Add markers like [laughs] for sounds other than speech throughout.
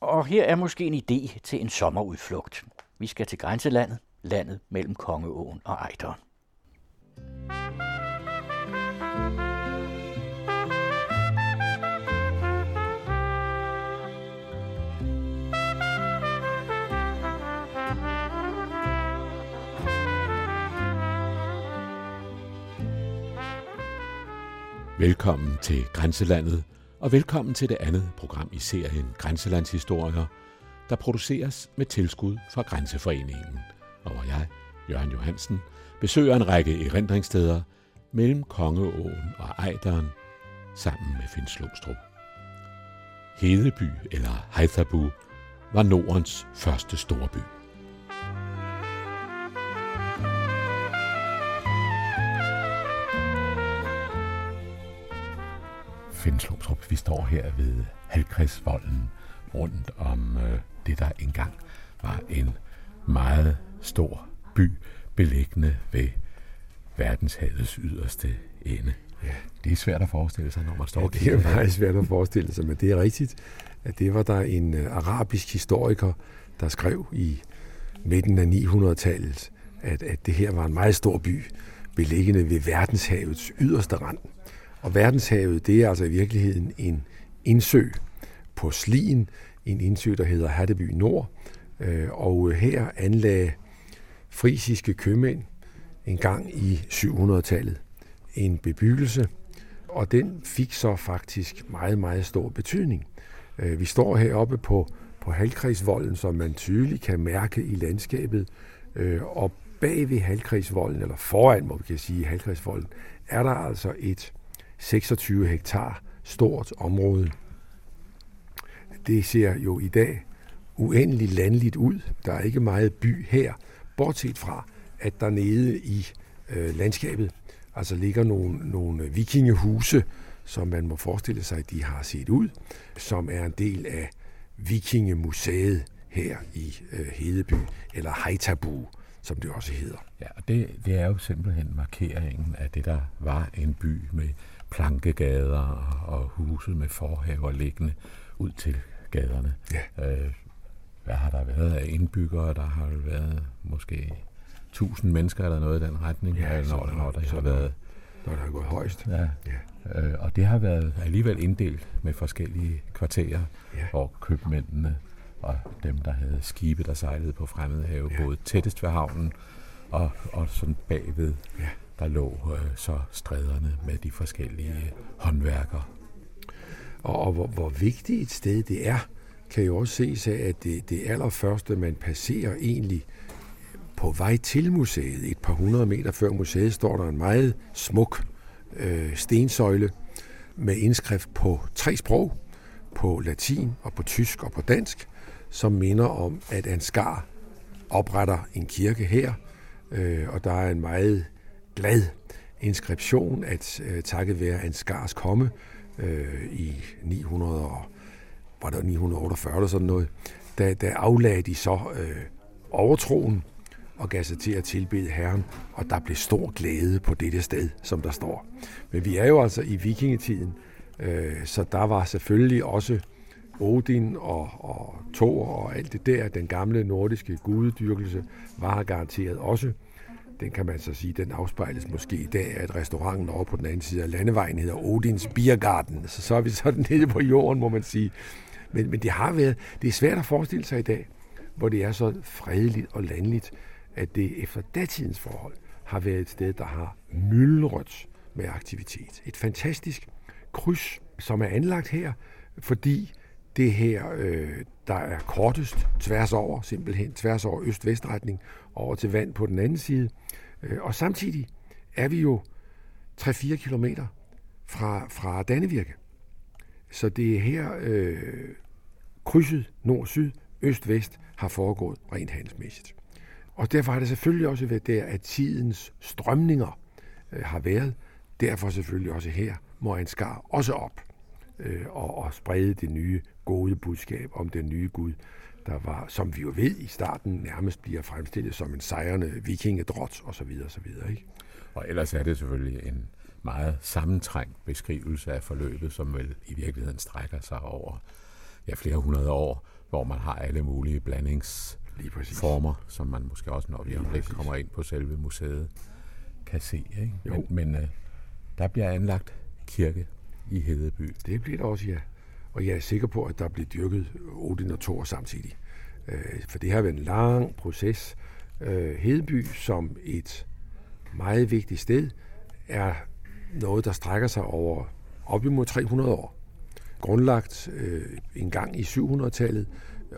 Og her er måske en idé til en sommerudflugt. Vi skal til grænselandet, landet mellem Kongeåen og Ejderen. Velkommen til Grænselandet, og velkommen til det andet program i serien Grænselandshistorier, der produceres med tilskud fra Grænseforeningen, og hvor jeg, Jørgen Johansen, besøger en række erindringssteder mellem Kongeåen og Ejderen sammen med Finn Slumstrup. Hedeby eller Heithabu var Nordens første storby. Finslumstrup. Vi står her ved Halkridsvolden rundt om øh, det, der engang var en meget stor by beliggende ved verdenshavets yderste ende. Ja. Det er svært at forestille sig, når man står ja, det [laughs] er meget svært at [laughs] forestille sig, men det er rigtigt, at det var der en uh, arabisk historiker, der skrev i midten af 900-tallet, at, at det her var en meget stor by, beliggende ved verdenshavets yderste rand. Og verdenshavet, det er altså i virkeligheden en indsø på Slien, en indsø, der hedder Hatteby Nord. Øh, og her anlagde frisiske købmænd en gang i 700-tallet en bebyggelse, og den fik så faktisk meget, meget stor betydning. Øh, vi står heroppe på, på halvkredsvolden, som man tydeligt kan mærke i landskabet, øh, og bag ved halvkredsvolden, eller foran, må vi kan sige, halvkredsvolden, er der altså et 26 hektar stort område. Det ser jo i dag uendelig landligt ud. Der er ikke meget by her, bortset fra, at der nede i øh, landskabet altså ligger nogle, nogle vikingehuse, som man må forestille sig, de har set ud, som er en del af Vikingemuseet her i øh, Hedeby, eller Heitabu, som det også hedder. Ja, og det, det er jo simpelthen markeringen af det, der var en by med plankegader og huse med forhaver liggende ud til gaderne. Ja. Øh, hvad har der været af indbyggere? Der har været måske 1000 mennesker eller noget i den retning, ja, når, når, når der har været... Når der har gået højst. Ja. ja. Øh, og det har været alligevel inddelt med forskellige kvarterer, ja. hvor købmændene og dem, der havde skibe, der sejlede på fremmede have, ja. både tættest ved havnen og, og sådan bagved ja der lå øh, så stræderne med de forskellige håndværkere. Og, og hvor, hvor vigtigt et sted det er, kan jo også ses af, at det, det allerførste, man passerer egentlig på vej til museet, et par hundrede meter før museet, står der en meget smuk øh, stensøjle med indskrift på tre sprog, på latin og på tysk og på dansk, som minder om, at Ansgar opretter en kirke her, øh, og der er en meget glad inskription, at øh, takket være Ansgars komme øh, i 900 og, var der 948 eller sådan noget, da, da aflagde de så øh, overtroen og gav sig til at tilbede Herren, og der blev stor glæde på dette sted, som der står. Men vi er jo altså i vikingetiden, øh, så der var selvfølgelig også Odin og, og Thor og alt det der, den gamle nordiske gudedyrkelse, var garanteret også den kan man så sige, den afspejles måske i dag, at restauranten over på den anden side af landevejen hedder Odins Biergarten. Så, så er vi sådan [laughs] nede på jorden, må man sige. Men, men det har været, det er svært at forestille sig i dag, hvor det er så fredeligt og landligt, at det efter datidens forhold har været et sted, der har myldret med aktivitet. Et fantastisk kryds, som er anlagt her, fordi det her, øh, der er kortest tværs over, simpelthen tværs over øst-vest-retning, over til vand på den anden side. Øh, og samtidig er vi jo 3-4 kilometer fra, fra Dannevirke. Så det er her øh, krydset nord-syd, øst-vest har foregået rent handelsmæssigt. Og derfor har det selvfølgelig også været der, at tidens strømninger øh, har været. Derfor selvfølgelig også her må Ansgar også op øh, og, og sprede det nye gode budskab om den nye Gud, der var, som vi jo ved i starten, nærmest bliver fremstillet som en sejrende vikingedrot osv. videre, Ikke? Og ellers er det selvfølgelig en meget sammentrængt beskrivelse af forløbet, som vel i virkeligheden strækker sig over ja, flere hundrede år, hvor man har alle mulige blandingsformer, som man måske også, når vi om lidt kommer ind på selve museet, kan se. Ikke? Jo. Men, men øh, der bliver anlagt kirke i Hedeby. Det bliver der også, ja. Og jeg er sikker på, at der bliver dyrket Odin og Thor samtidig. Øh, for det har været en lang proces. Øh, Hedeby som et meget vigtigt sted er noget, der strækker sig over op imod 300 år. Grundlagt øh, en gang i 700-tallet,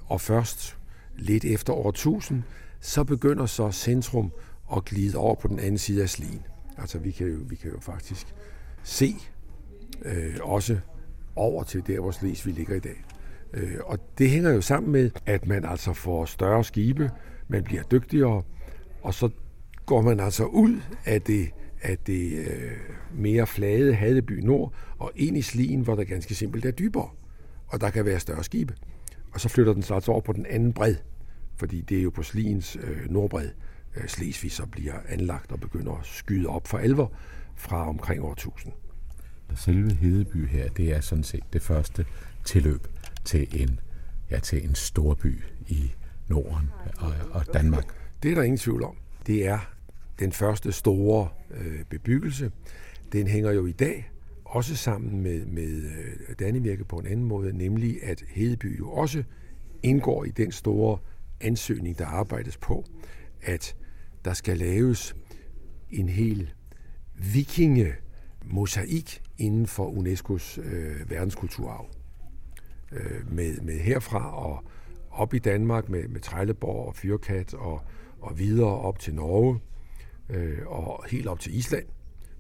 og først lidt efter år 1000, så begynder så centrum at glide over på den anden side af slien. Altså vi kan jo, vi kan jo faktisk se øh, også over til der, hvor Slesvig ligger i dag. Øh, og det hænger jo sammen med, at man altså får større skibe, man bliver dygtigere, og så går man altså ud af det, af det øh, mere flade Hadeby Nord og ind i Slien, hvor der ganske simpelt er dybere, og der kan være større skibe. Og så flytter den sig altså over på den anden bred, fordi det er jo på Sliens øh, nordbred, øh, Slesvig så bliver anlagt og begynder at skyde op for alvor fra omkring år 1000. Selve Hedeby her, det er sådan set det første tilløb til en, ja, til en storby i Norden og, og Danmark. Det er der ingen tvivl om. Det er den første store øh, bebyggelse. Den hænger jo i dag også sammen med, med øh, Dannevirke på en anden måde, nemlig at Hedeby jo også indgår i den store ansøgning, der arbejdes på, at der skal laves en hel vikinge mosaik inden for UNESCO's øh, verdenskulturarv. Øh, med, med herfra og op i Danmark med, med Trejleborg og Fyrkat og, og videre op til Norge øh, og helt op til Island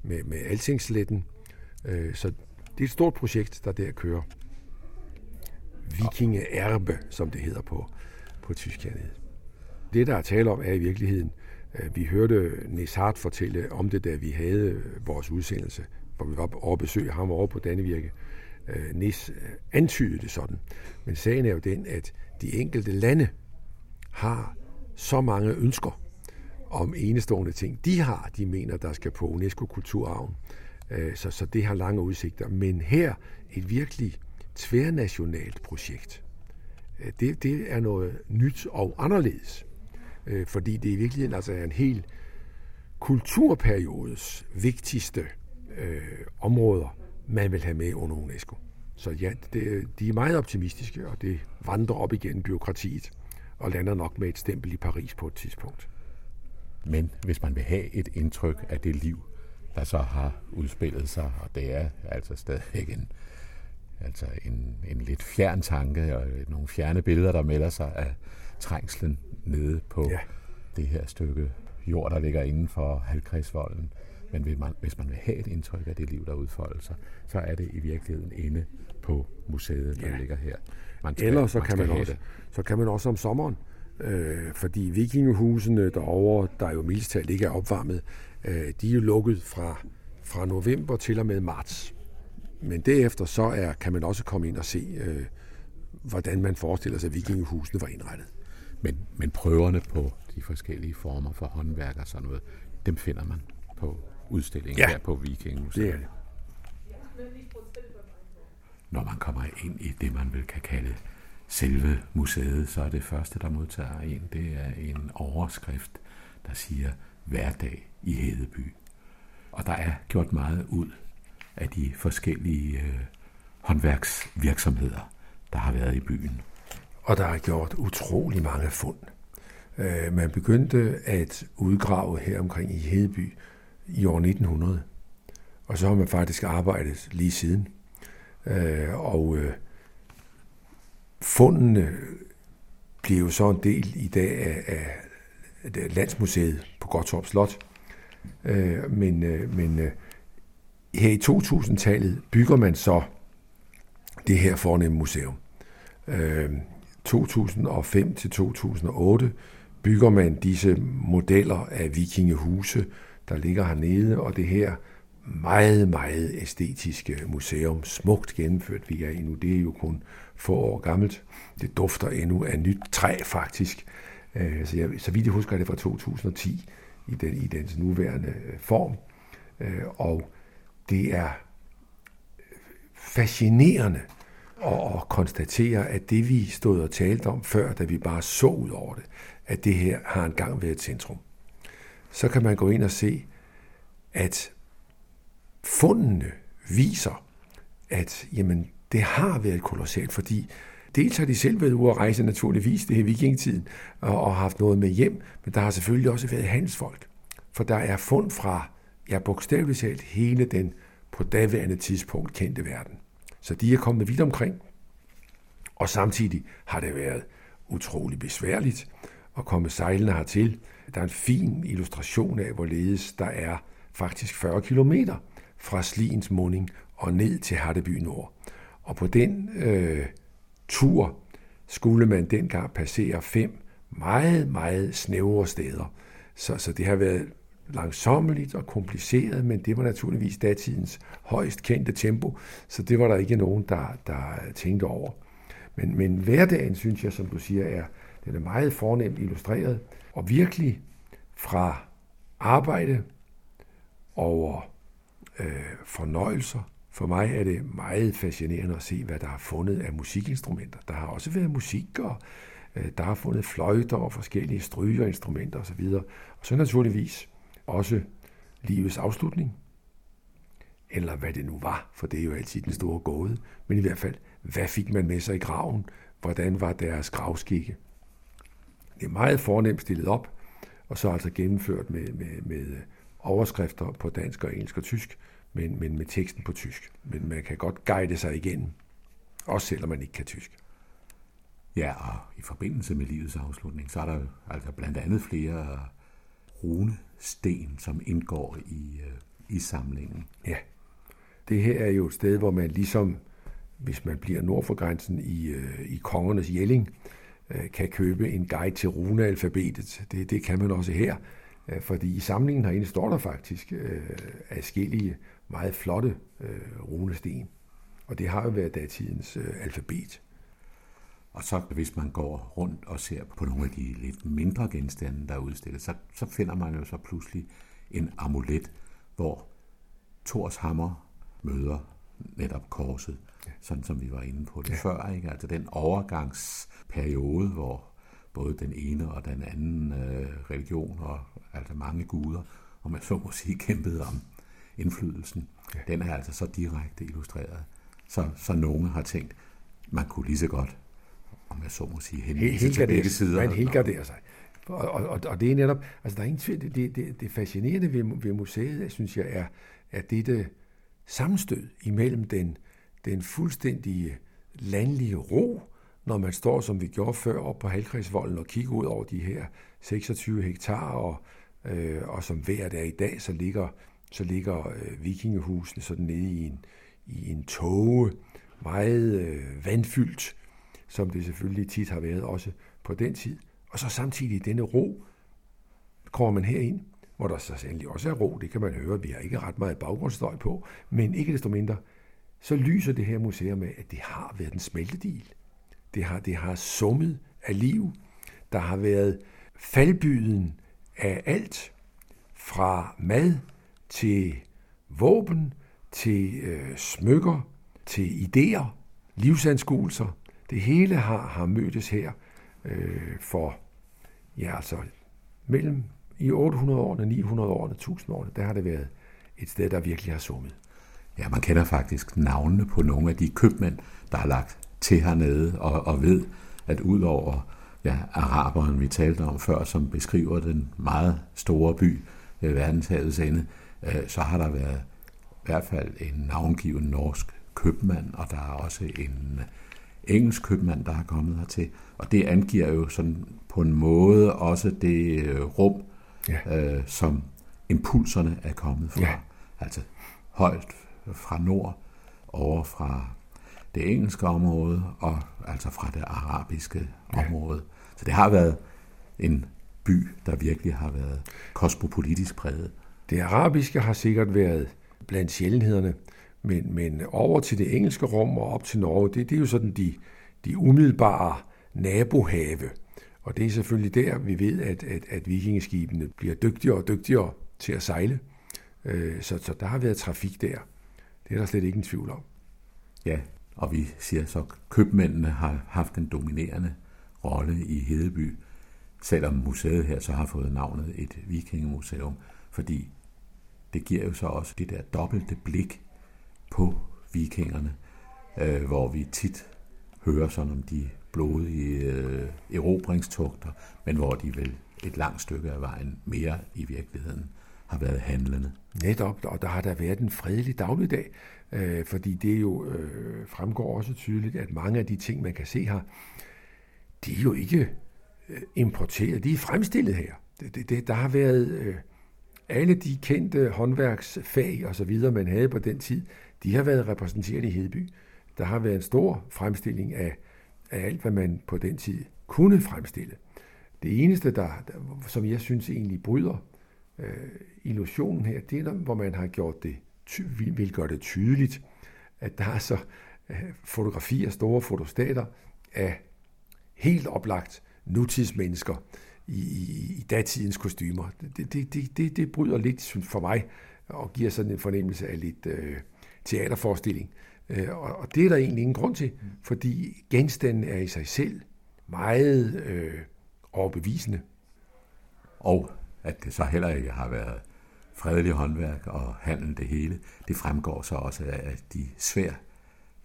med, med Altingsletten. Øh, så det er et stort projekt, der der kører. Vikinge Erbe, som det hedder på, på tysk hernede. Det, der er tale om, er i virkeligheden, Øh, vi hørte Nis Hart fortælle om det, da vi havde øh, vores udsendelse, hvor vi var over besøg ham over på Dannevirke. Øh, Nis antydede det sådan. Men sagen er jo den, at de enkelte lande har så mange ønsker om enestående ting, de har, de mener, der skal på UNESCO-kulturarven. Så, så det har lange udsigter. Men her et virkelig tværnationalt projekt. Det, det er noget nyt og anderledes. Øh, fordi det i virkeligheden altså er en helt kulturperiodes vigtigste øh, områder, man vil have med under UNESCO. Så ja, det, de er meget optimistiske, og det vandrer op igen byråkratiet og lander nok med et stempel i Paris på et tidspunkt. Men hvis man vil have et indtryk af det liv, der så har udspillet sig, og det er altså stadigvæk en, altså en, en lidt fjern tanke og nogle fjerne billeder, der melder sig af trængslen nede på ja. det her stykke jord, der ligger inden for halvkredsvolden. Men hvis man, hvis man vil have et indtryk af det liv, der udfolder sig, så er det i virkeligheden inde på museet, der ja. ligger her. Man skal, Eller så, man kan man også, så kan man også om sommeren, øh, fordi vikingehusene derovre, der jo mildstalt ikke er opvarmet, øh, de er jo lukket fra, fra november til og med marts. Men derefter så er, kan man også komme ind og se, øh, hvordan man forestiller sig, at vikingehusene var indrettet. Men, men prøverne på de forskellige former for håndværk og sådan noget, dem finder man på udstillingen ja, her på Vikingmuseet. det er det. Når man kommer ind i det, man vil kan kalde selve museet, så er det første, der modtager en, det er en overskrift, der siger hverdag i Hedeby. Og der er gjort meget ud af de forskellige øh, håndværksvirksomheder, der har været i byen. Og der er gjort utrolig mange fund. Øh, man begyndte at udgrave her omkring i Hedeby i år 1900. Og så har man faktisk arbejdet lige siden. Øh, og øh, fundene bliver jo så en del i dag af, af, Landsmuseet på Gottorp Slot. Men men her i 2000-tallet bygger man så det her fornemme museum. 2005 til 2008 bygger man disse modeller af vikingehuse, der ligger hernede, og det her meget, meget æstetiske museum, smukt gennemført, vi er i nu. Det er jo kun få år gammelt. Det dufter endnu af nyt træ, faktisk. Øh, så, jeg, så vidt jeg husker, er det fra 2010 i, den, i dens nuværende øh, form. Øh, og det er fascinerende og, og konstatere, at det vi stod og talte om før, da vi bare så ud over det, at det her har engang været et centrum. Så kan man gå ind og se, at fundene viser, at jamen, det har været kolossalt, fordi dels har de selv været ude at rejse naturligvis, det er vikingetiden, og, og haft noget med hjem, men der har selvfølgelig også været handelsfolk. For der er fund fra, ja bogstaveligt talt, hele den på daværende tidspunkt kendte verden. Så de er kommet vidt omkring, og samtidig har det været utrolig besværligt at komme sejlende hertil. Der er en fin illustration af, hvorledes der er faktisk 40 kilometer fra Sliens munding og ned til Hatteby Nord. Og på den øh, tur skulle man dengang passere fem meget, meget snævre steder. Så, så det har været langsommeligt og kompliceret, men det var naturligvis datidens højst kendte tempo, så det var der ikke nogen, der, der tænkte over. Men, men hverdagen, synes jeg, som du siger, er, den er meget fornemt illustreret, og virkelig fra arbejde over øh, fornøjelser. For mig er det meget fascinerende at se, hvad der er fundet af musikinstrumenter. Der har også været musik, og øh, der har fundet fløjter og forskellige strygerinstrumenter osv. Og så naturligvis også livets afslutning, eller hvad det nu var, for det er jo altid den store gåde, men i hvert fald, hvad fik man med sig i graven? Hvordan var deres gravskikke? Det er meget fornemt stillet op, og så altså gennemført med, med, med overskrifter på dansk og engelsk og tysk, men, men med teksten på tysk. Men man kan godt guide sig igen, også selvom man ikke kan tysk. Ja, og i forbindelse med livets afslutning, så er der altså blandt andet flere rune sten, som indgår i, øh, i samlingen. Ja, det her er jo et sted, hvor man ligesom, hvis man bliver nord for grænsen i, øh, i kongernes Jelling, øh, kan købe en guide til runealfabetet. Det, det kan man også her, øh, fordi i samlingen herinde står der faktisk øh, adskillige meget flotte øh, runesten. Og det har jo været datidens øh, alfabet. Og så hvis man går rundt og ser på nogle af de lidt mindre genstande, der er udstillet, så, så finder man jo så pludselig en amulet, hvor Thors hammer møder netop korset, ja. sådan som vi var inde på det ja. før. Ikke? Altså den overgangsperiode, hvor både den ene og den anden øh, religion, og altså mange guder, og man så må sige, [laughs] kæmpede om indflydelsen, ja. den er altså så direkte illustreret. Så, så nogen har tænkt, man kunne lige så godt om jeg så må sige, henvise til begge sider. Man helgarderer sig. Og, og, og det er netop, altså der er ingen tvivl, det, det, det fascinerende ved, ved museet, synes jeg, er, er dette sammenstød imellem den, den fuldstændige landlige ro, når man står, som vi gjorde før, op på Halkrigsvolden og kigger ud over de her 26 hektar, og, øh, og som hver dag i dag, så ligger, så ligger øh, vikingehusene sådan nede i en, i en tåge, meget øh, vandfyldt, som det selvfølgelig tit har været også på den tid. Og så samtidig denne ro, kommer man herind, hvor der så sandelig også er ro, det kan man høre, vi har ikke ret meget baggrundsstøj på, men ikke desto mindre, så lyser det her museum med, at det har været en smeltedil. Det har, det har summet af liv. Der har været faldbyden af alt, fra mad til våben, til øh, smykker, til idéer, livsanskuelser, det hele har, har mødtes her øh, for, ja altså, mellem i 800-årene, 900-årene, 1000-årene, der har det været et sted, der virkelig har summet. Ja, man kender faktisk navnene på nogle af de købmænd, der har lagt til hernede, og, og ved, at udover ja, araberen, vi talte om før, som beskriver den meget store by ved verdenshavets ende, øh, så har der været i hvert fald en navngiven norsk købmand, og der er også en engelsk købmand, der er kommet hertil. Og det angiver jo sådan på en måde også det øh, rum, ja. øh, som impulserne er kommet fra. Ja. Altså højt fra nord over fra det engelske område og altså fra det arabiske ja. område. Så det har været en by, der virkelig har været kosmopolitisk præget. Det arabiske har sikkert været blandt sjældenhederne, men, men over til det engelske rum og op til Norge, det, det er jo sådan de, de umiddelbare nabohave. Og det er selvfølgelig der, vi ved, at, at, at vikingeskibene bliver dygtigere og dygtigere til at sejle. Øh, så, så der har været trafik der. Det er der slet ikke en tvivl om. Ja, Og vi siger så, at købmændene har haft en dominerende rolle i Hedeby, selvom museet her så har fået navnet et vikingemuseum, fordi det giver jo så også det der dobbelte blik på vikingerne, øh, hvor vi tit hører sådan om de blodige øh, erobringstugter, men hvor de vel et langt stykke af vejen mere i virkeligheden har været handlende. Netop, og der har der været en fredelig dagligdag, øh, fordi det jo øh, fremgår også tydeligt, at mange af de ting, man kan se her, de er jo ikke øh, importeret, de er fremstillet her. Det, det, det, der har været øh, alle de kendte håndværksfag og så videre, man havde på den tid, de har været repræsenteret i Hedeby. Der har været en stor fremstilling af, af alt, hvad man på den tid kunne fremstille. Det eneste, der, der som jeg synes egentlig bryder øh, illusionen her, det er, hvor man har gjort det, ty- vil gøre det tydeligt, at der er så øh, fotografier, store fotostater af helt oplagt nutidsmennesker i, i, i datidens kostymer. Det, det, det, det, det bryder lidt for mig og giver sådan en fornemmelse af lidt øh, teaterforestilling. Øh, og, og det er der egentlig ingen grund til, fordi genstanden er i sig selv meget øh, overbevisende. Og at det så heller ikke har været fredelig håndværk og handel det hele, det fremgår så også af de svær,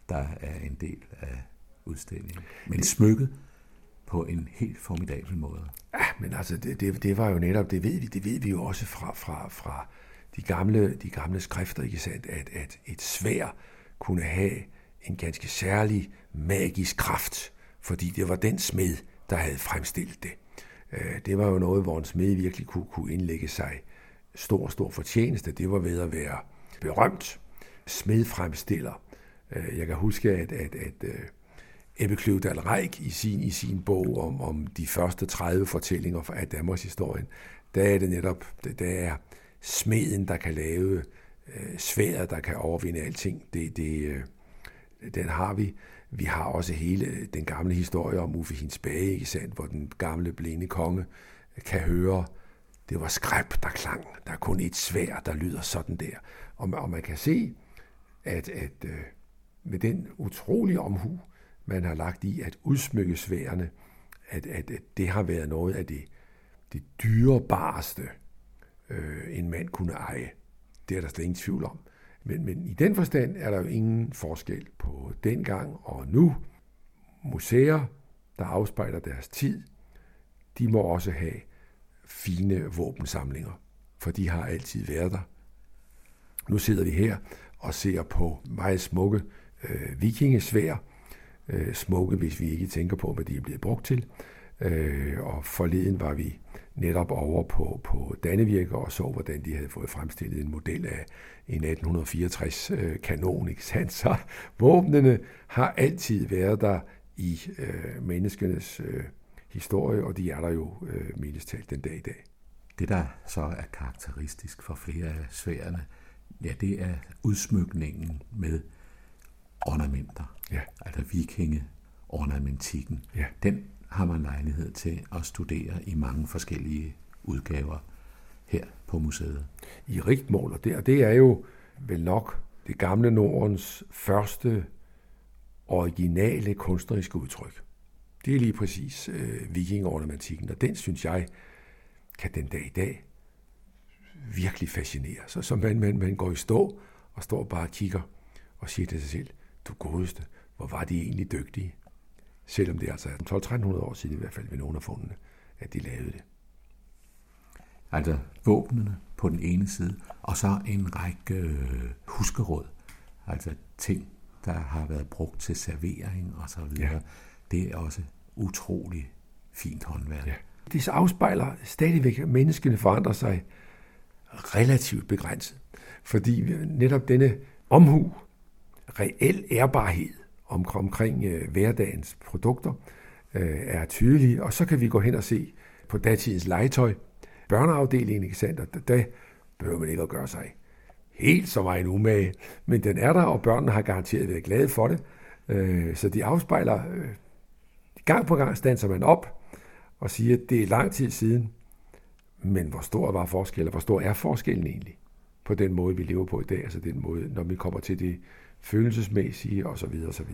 der er en del af udstillingen. Men smykket på en helt formidabel måde. Ja, men altså, det, det, det var jo netop, det ved vi, det ved vi jo også fra, fra, fra de, gamle, de gamle skrifter, ikke sandt, at, at et svær kunne have en ganske særlig magisk kraft, fordi det var den smed, der havde fremstillet det. Øh, det var jo noget, hvor en smed virkelig kunne, kunne indlægge sig stor, stor fortjeneste. Det var ved at være berømt smedfremstiller. Øh, jeg kan huske, at, at, at øh, Ebbe Kløvedal Reik i sin, i sin bog om, om de første 30 fortællinger af Danmarks historien, der er det netop, der er smeden, der kan lave øh, sværet, der kan overvinde alting. Det, det, øh, den har vi. Vi har også hele den gamle historie om Uffe Hinsbage, ikke sandt, hvor den gamle blinde konge kan høre, det var skræb, der klang. Der er kun et svær, der lyder sådan der. Og, og man kan se, at, at øh, med den utrolige omhu, man har lagt i at udsmykke sværene, at, at, at det har været noget af det, det dyrebareste, øh, en mand kunne eje. Det er der slet ingen tvivl om. Men, men i den forstand er der jo ingen forskel på dengang og nu. Museer, der afspejler deres tid, de må også have fine våbensamlinger, for de har altid været der. Nu sidder vi her og ser på meget smukke øh, vikingesvær, øh, smukke, hvis vi ikke tænker på, hvad de er blevet brugt til. Øh, og forleden var vi netop over på, på Dannevirke og så, hvordan de havde fået fremstillet en model af en 1864 øh. Ikke sandt? Så våbnene har altid været der i øh, menneskenes øh, historie, og de er der jo øh, mildest talt den dag i dag. Det, der så er karakteristisk for flere af sværene, ja, det er udsmykningen med ornamenter. Ja. Altså vikinge-ornamentikken. Ja. Den har man lejlighed til at studere i mange forskellige udgaver her på museet. I rigtmål, og det, og det er jo vel nok det gamle Nordens første originale kunstneriske udtryk. Det er lige præcis øh, vikingornamentikken, og den synes jeg kan den dag i dag virkelig fascinere. Så, så man, man, man går i stå og står bare og kigger og siger til sig selv, du godeste, hvor var de egentlig dygtige. Selvom det altså er 12-1300 år siden i hvert fald ved nogle af fundene, at de lavede det. Altså våbnene på den ene side, og så en række øh, huskeråd, altså ting, der har været brugt til servering og så videre. Ja. Det er også utrolig fint håndværk. Ja. Det afspejler stadigvæk, at menneskene forandrer sig relativt begrænset. Fordi netop denne omhu, reel ærbarhed om, omkring øh, hverdagens produkter, øh, er tydelige, Og så kan vi gå hen og se på datidens legetøj. Børneafdelingen, ikke sandt? Og der behøver man ikke at gøre sig helt så meget umage. Men den er der, og børnene har garanteret været glade for det. Øh, så de afspejler, øh, gang på gang standser man op og siger, at det er lang tid siden, men hvor stor var forskellen, hvor stor er forskellen egentlig på den måde, vi lever på i dag, altså den måde, når vi kommer til det følelsesmæssige osv. osv.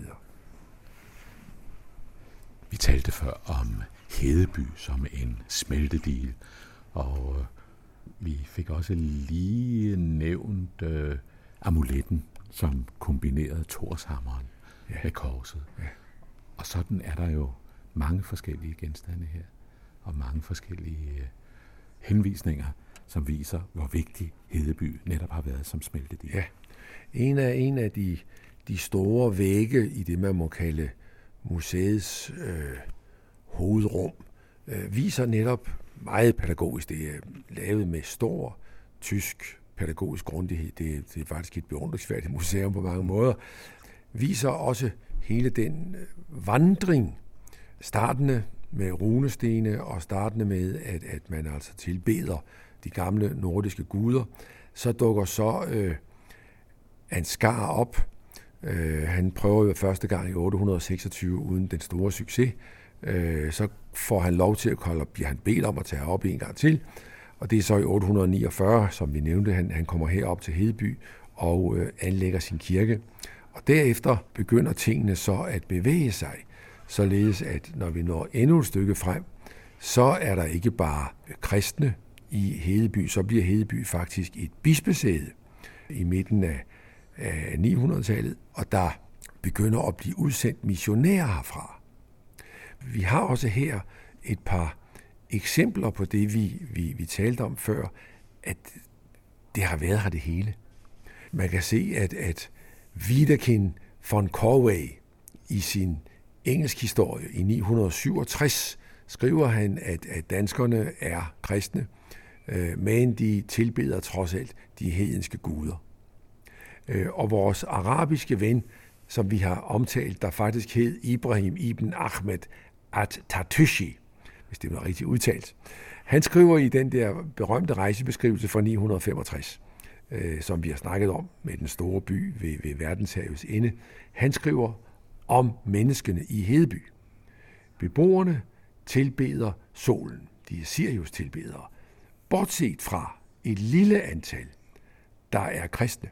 Vi talte før om Hedeby som en smeltedil, og øh, vi fik også lige nævnt øh, amuletten, som kombinerede Torshammeren ja. med korset. Ja. Og sådan er der jo mange forskellige genstande her, og mange forskellige øh, henvisninger, som viser, hvor vigtig Hedeby netop har været som smeltedil. Ja, en af, en af de, de store vægge i det, man må kalde museets øh, hovedrum, øh, viser netop meget pædagogisk. Det er lavet med stor tysk pædagogisk grundighed. Det, det er faktisk et beundringsværdigt [laughs] museum på mange måder. Viser også hele den øh, vandring, startende med runestene og startende med, at, at man altså tilbeder de gamle nordiske guder. Så dukker så øh, Ansgar op. Øh, han prøver jo første gang i 826 uden den store succes. Øh, så får han lov til at kolde, bliver han bedt om at tage op en gang til. Og det er så i 849, som vi nævnte, han, han kommer herop til Hedeby og øh, anlægger sin kirke. Og derefter begynder tingene så at bevæge sig, således at når vi når endnu et stykke frem, så er der ikke bare kristne i Hedeby, så bliver Hedeby faktisk et bispesæde i midten af, af 900-tallet, og der begynder at blive udsendt missionærer herfra. Vi har også her et par eksempler på det, vi, vi, vi talte om før, at det har været her det hele. Man kan se, at, at Wiederkind von Corway i sin engelsk historie i 967 skriver han, at, at danskerne er kristne, øh, men de tilbeder trods alt de hedenske guder. Øh, og vores arabiske ven, som vi har omtalt, der faktisk hed Ibrahim ibn Ahmed at-Tartushi, hvis det var rigtigt udtalt. Han skriver i den der berømte rejsebeskrivelse fra 965, øh, som vi har snakket om med den store by ved, ved verdenshavets ende. Han skriver om menneskene i Hedeby. Beboerne tilbeder solen. De er Sirius tilbedere. Bortset fra et lille antal, der er kristne,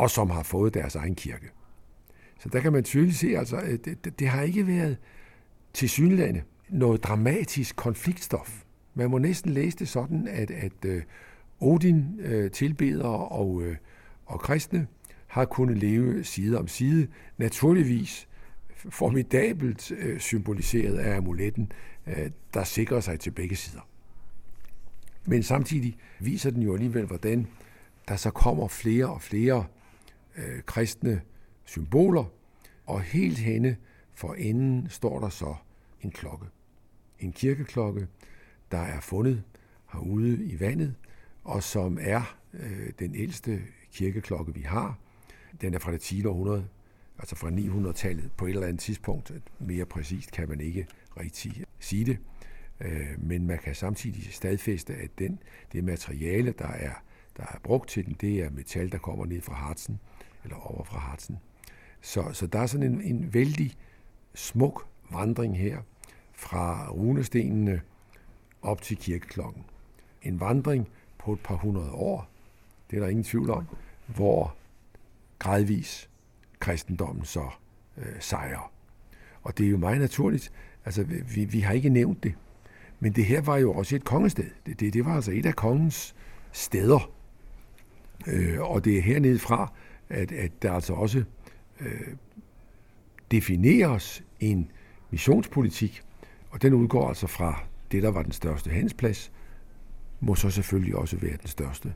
og som har fået deres egen kirke. Så der kan man tydeligt se, altså, at det, det, det har ikke været til synlande noget dramatisk konfliktstof. Man må næsten læse det sådan, at, at uh, Odin øh, uh, tilbeder og, uh, og kristne har kunnet leve side om side. Naturligvis formidabelt uh, symboliseret af amuletten, uh, der sikrer sig til begge sider. Men samtidig viser den jo alligevel, hvordan der så kommer flere og flere øh, kristne symboler, og helt henne for enden står der så en klokke. En kirkeklokke, der er fundet herude i vandet, og som er øh, den ældste kirkeklokke, vi har. Den er fra det 10. århundrede, altså fra 900-tallet på et eller andet tidspunkt. Mere præcist kan man ikke rigtig sige det. Øh, men man kan samtidig stadfæste, at den, det materiale, der er, der er brugt til den, det er metal, der kommer ned fra Harzen, eller over fra Harzen. Så, så der er sådan en, en vældig smuk vandring her fra runestenene op til kirkeklokken. En vandring på et par hundrede år, det er der ingen tvivl om, hvor gradvis kristendommen så øh, sejrer. Og det er jo meget naturligt, altså vi, vi har ikke nævnt det, men det her var jo også et kongested. Det, det, det var altså et af kongens steder. Øh, og det er hernede fra, at, at der altså også øh, defineres en missionspolitik, og den udgår altså fra det, der var den største handelsplads, må så selvfølgelig også være den største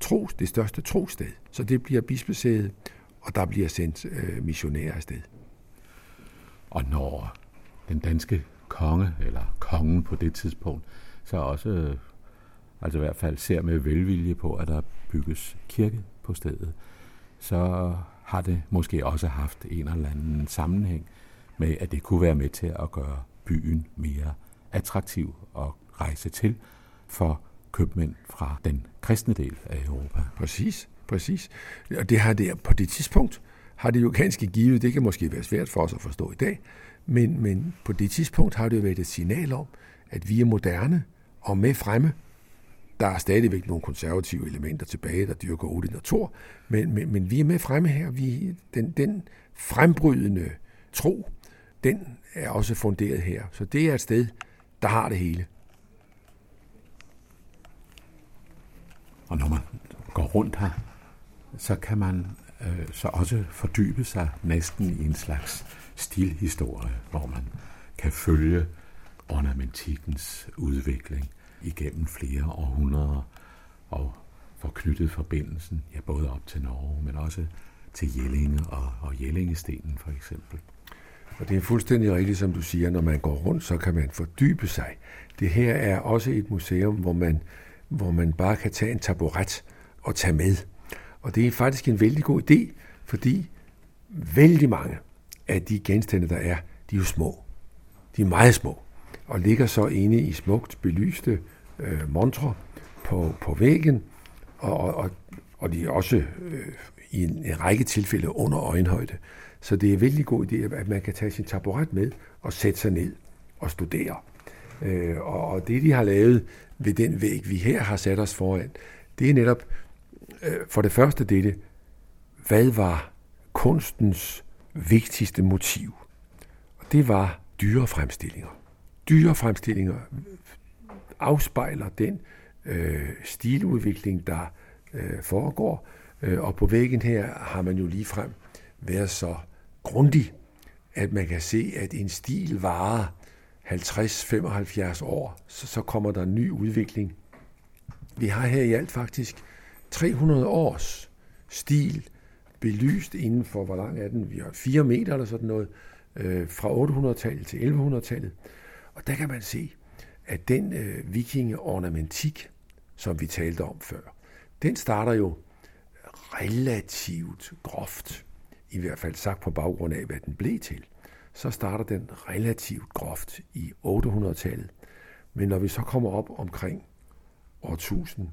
tros, det største trosted. Så det bliver bispesædet, og der bliver sendt øh, missionærer afsted. Og når den danske konge, eller kongen på det tidspunkt, så også øh, altså i hvert fald ser med velvilje på, at der bygges kirke på stedet, så har det måske også haft en eller anden sammenhæng med, at det kunne være med til at gøre byen mere attraktiv at rejse til for købmænd fra den kristne del af Europa. Præcis, præcis. Og det har det på det tidspunkt, har det jo ganske givet, det kan måske være svært for os at forstå i dag, men, men på det tidspunkt har det jo været et signal om, at vi er moderne og med fremme. Der er stadigvæk nogle konservative elementer tilbage, der dyrker Odin og Thor, men, men, men vi er med fremme her. Vi, den, den frembrydende tro, den er også funderet her. Så det er et sted, der har det hele. Og når man går rundt her, så kan man øh, så også fordybe sig næsten i en slags stilhistorie, hvor man kan følge ornamentikkens udvikling igennem flere århundreder og får knyttet forbindelsen, ja, både op til Norge, men også til Jellinge og, og Jellingestenen for eksempel. Og det er fuldstændig rigtigt, som du siger, når man går rundt, så kan man fordybe sig. Det her er også et museum, hvor man, hvor man bare kan tage en taburet og tage med. Og det er faktisk en vældig god idé, fordi vældig mange af de genstande, der er, de er jo små. De er meget små og ligger så inde i smukt belyste øh, montre på, på væggen, og, og, og de er også øh, i en, en række tilfælde under øjenhøjde. Så det er en vældig god idé, at man kan tage sin taburet med og sætte sig ned og studere. Øh, og, og det, de har lavet ved den væg, vi her har sat os foran, det er netop øh, for det første dette, hvad var kunstens vigtigste motiv? Og det var dyrefremstillinger. Dyrefremstillinger afspejler den øh, stiludvikling, der øh, foregår, øh, og på væggen her har man jo lige frem været så grundig, at man kan se, at en stil varer 50-75 år, så, så kommer der en ny udvikling. Vi har her i alt faktisk 300 års stil belyst inden for, hvor lang er den? Vi har 4 meter eller sådan noget, øh, fra 800-tallet til 1100-tallet. Og der kan man se, at den øh, vikingeornamentik, som vi talte om før, den starter jo relativt groft, i hvert fald sagt på baggrund af, hvad den blev til. Så starter den relativt groft i 800-tallet. Men når vi så kommer op omkring år 1000,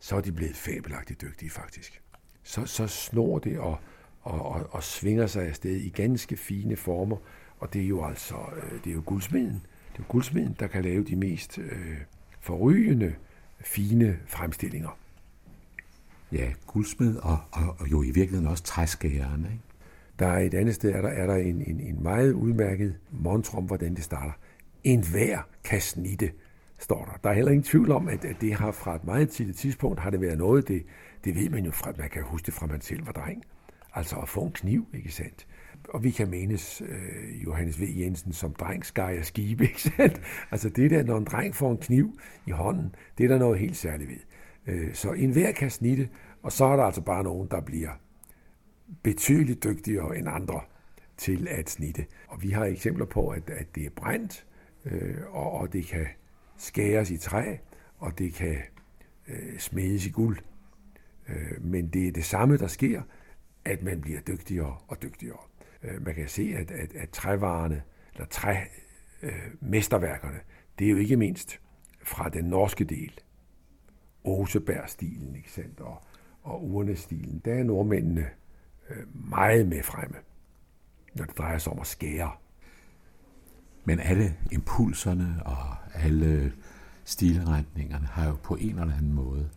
så er de blevet fabelagtigt dygtige faktisk. Så, så snor det og, og, og, og svinger sig afsted i ganske fine former, og det er jo altså øh, det er jo guldsmeden, det er guldsmeden, der kan lave de mest øh, forrygende, fine fremstillinger. Ja, guldsmed og, og, og jo i virkeligheden også træskærerne. Ikke? Der er et andet sted, er der, er der en, en, en meget udmærket montre om, hvordan det starter. En hver kan snitte, står der. Der er heller ingen tvivl om, at, at det har fra et meget tidligt tidspunkt har det været noget, det, det ved man jo fra, man kan huske det fra man selv var dreng. Altså at få en kniv, ikke sandt? Og vi kan menes øh, Johannes V. Jensen som dreng skar skibe, [laughs] ikke sandt? Altså det der, når en dreng får en kniv i hånden, det er der noget helt særligt ved. Øh, så enhver kan snitte, og så er der altså bare nogen, der bliver betydeligt dygtigere end andre til at snitte. Og vi har eksempler på, at, at det er brændt, øh, og, og det kan skæres i træ, og det kan øh, smedes i guld. Øh, men det er det samme, der sker, at man bliver dygtigere og dygtigere. Øh, man kan se, at, at, at trævarerne, eller træmesterværkerne, øh, det er jo ikke mindst fra den norske del. Osebergstilen, ikke sandt? Og, og urnestilen, Der er nordmændene øh, meget med fremme, når det drejer sig om at skære. Men alle impulserne og alle stilretningerne har jo på en eller anden måde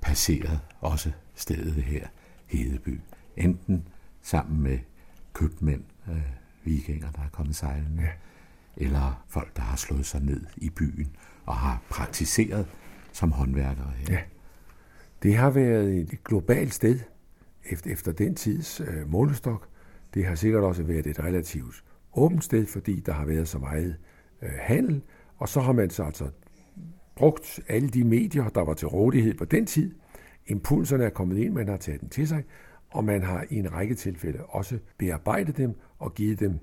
passeret også stedet her, Hedeby. Enten sammen med købmænd, øh, vikinger, der er kommet sejlende, ja. eller folk, der har slået sig ned i byen og har praktiseret som håndværkere her. Ja. Det har været et globalt sted efter, efter den tids øh, målestok. Det har sikkert også været et relativt åbent sted, fordi der har været så meget øh, handel, og så har man så altså brugt alle de medier, der var til rådighed på den tid. Impulserne er kommet ind, man har taget den til sig, og man har i en række tilfælde også bearbejdet dem og givet dem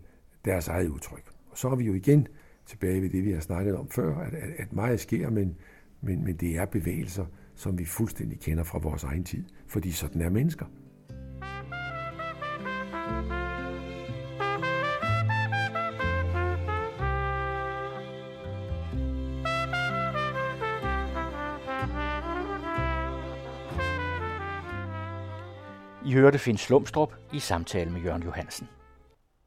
deres eget udtryk. Og så er vi jo igen tilbage ved det, vi har snakket om før, at, at, at meget sker, men, men, men det er bevægelser, som vi fuldstændig kender fra vores egen tid, fordi sådan er mennesker. Hørte Finn Slumstrup i samtale med Jørgen Johansen.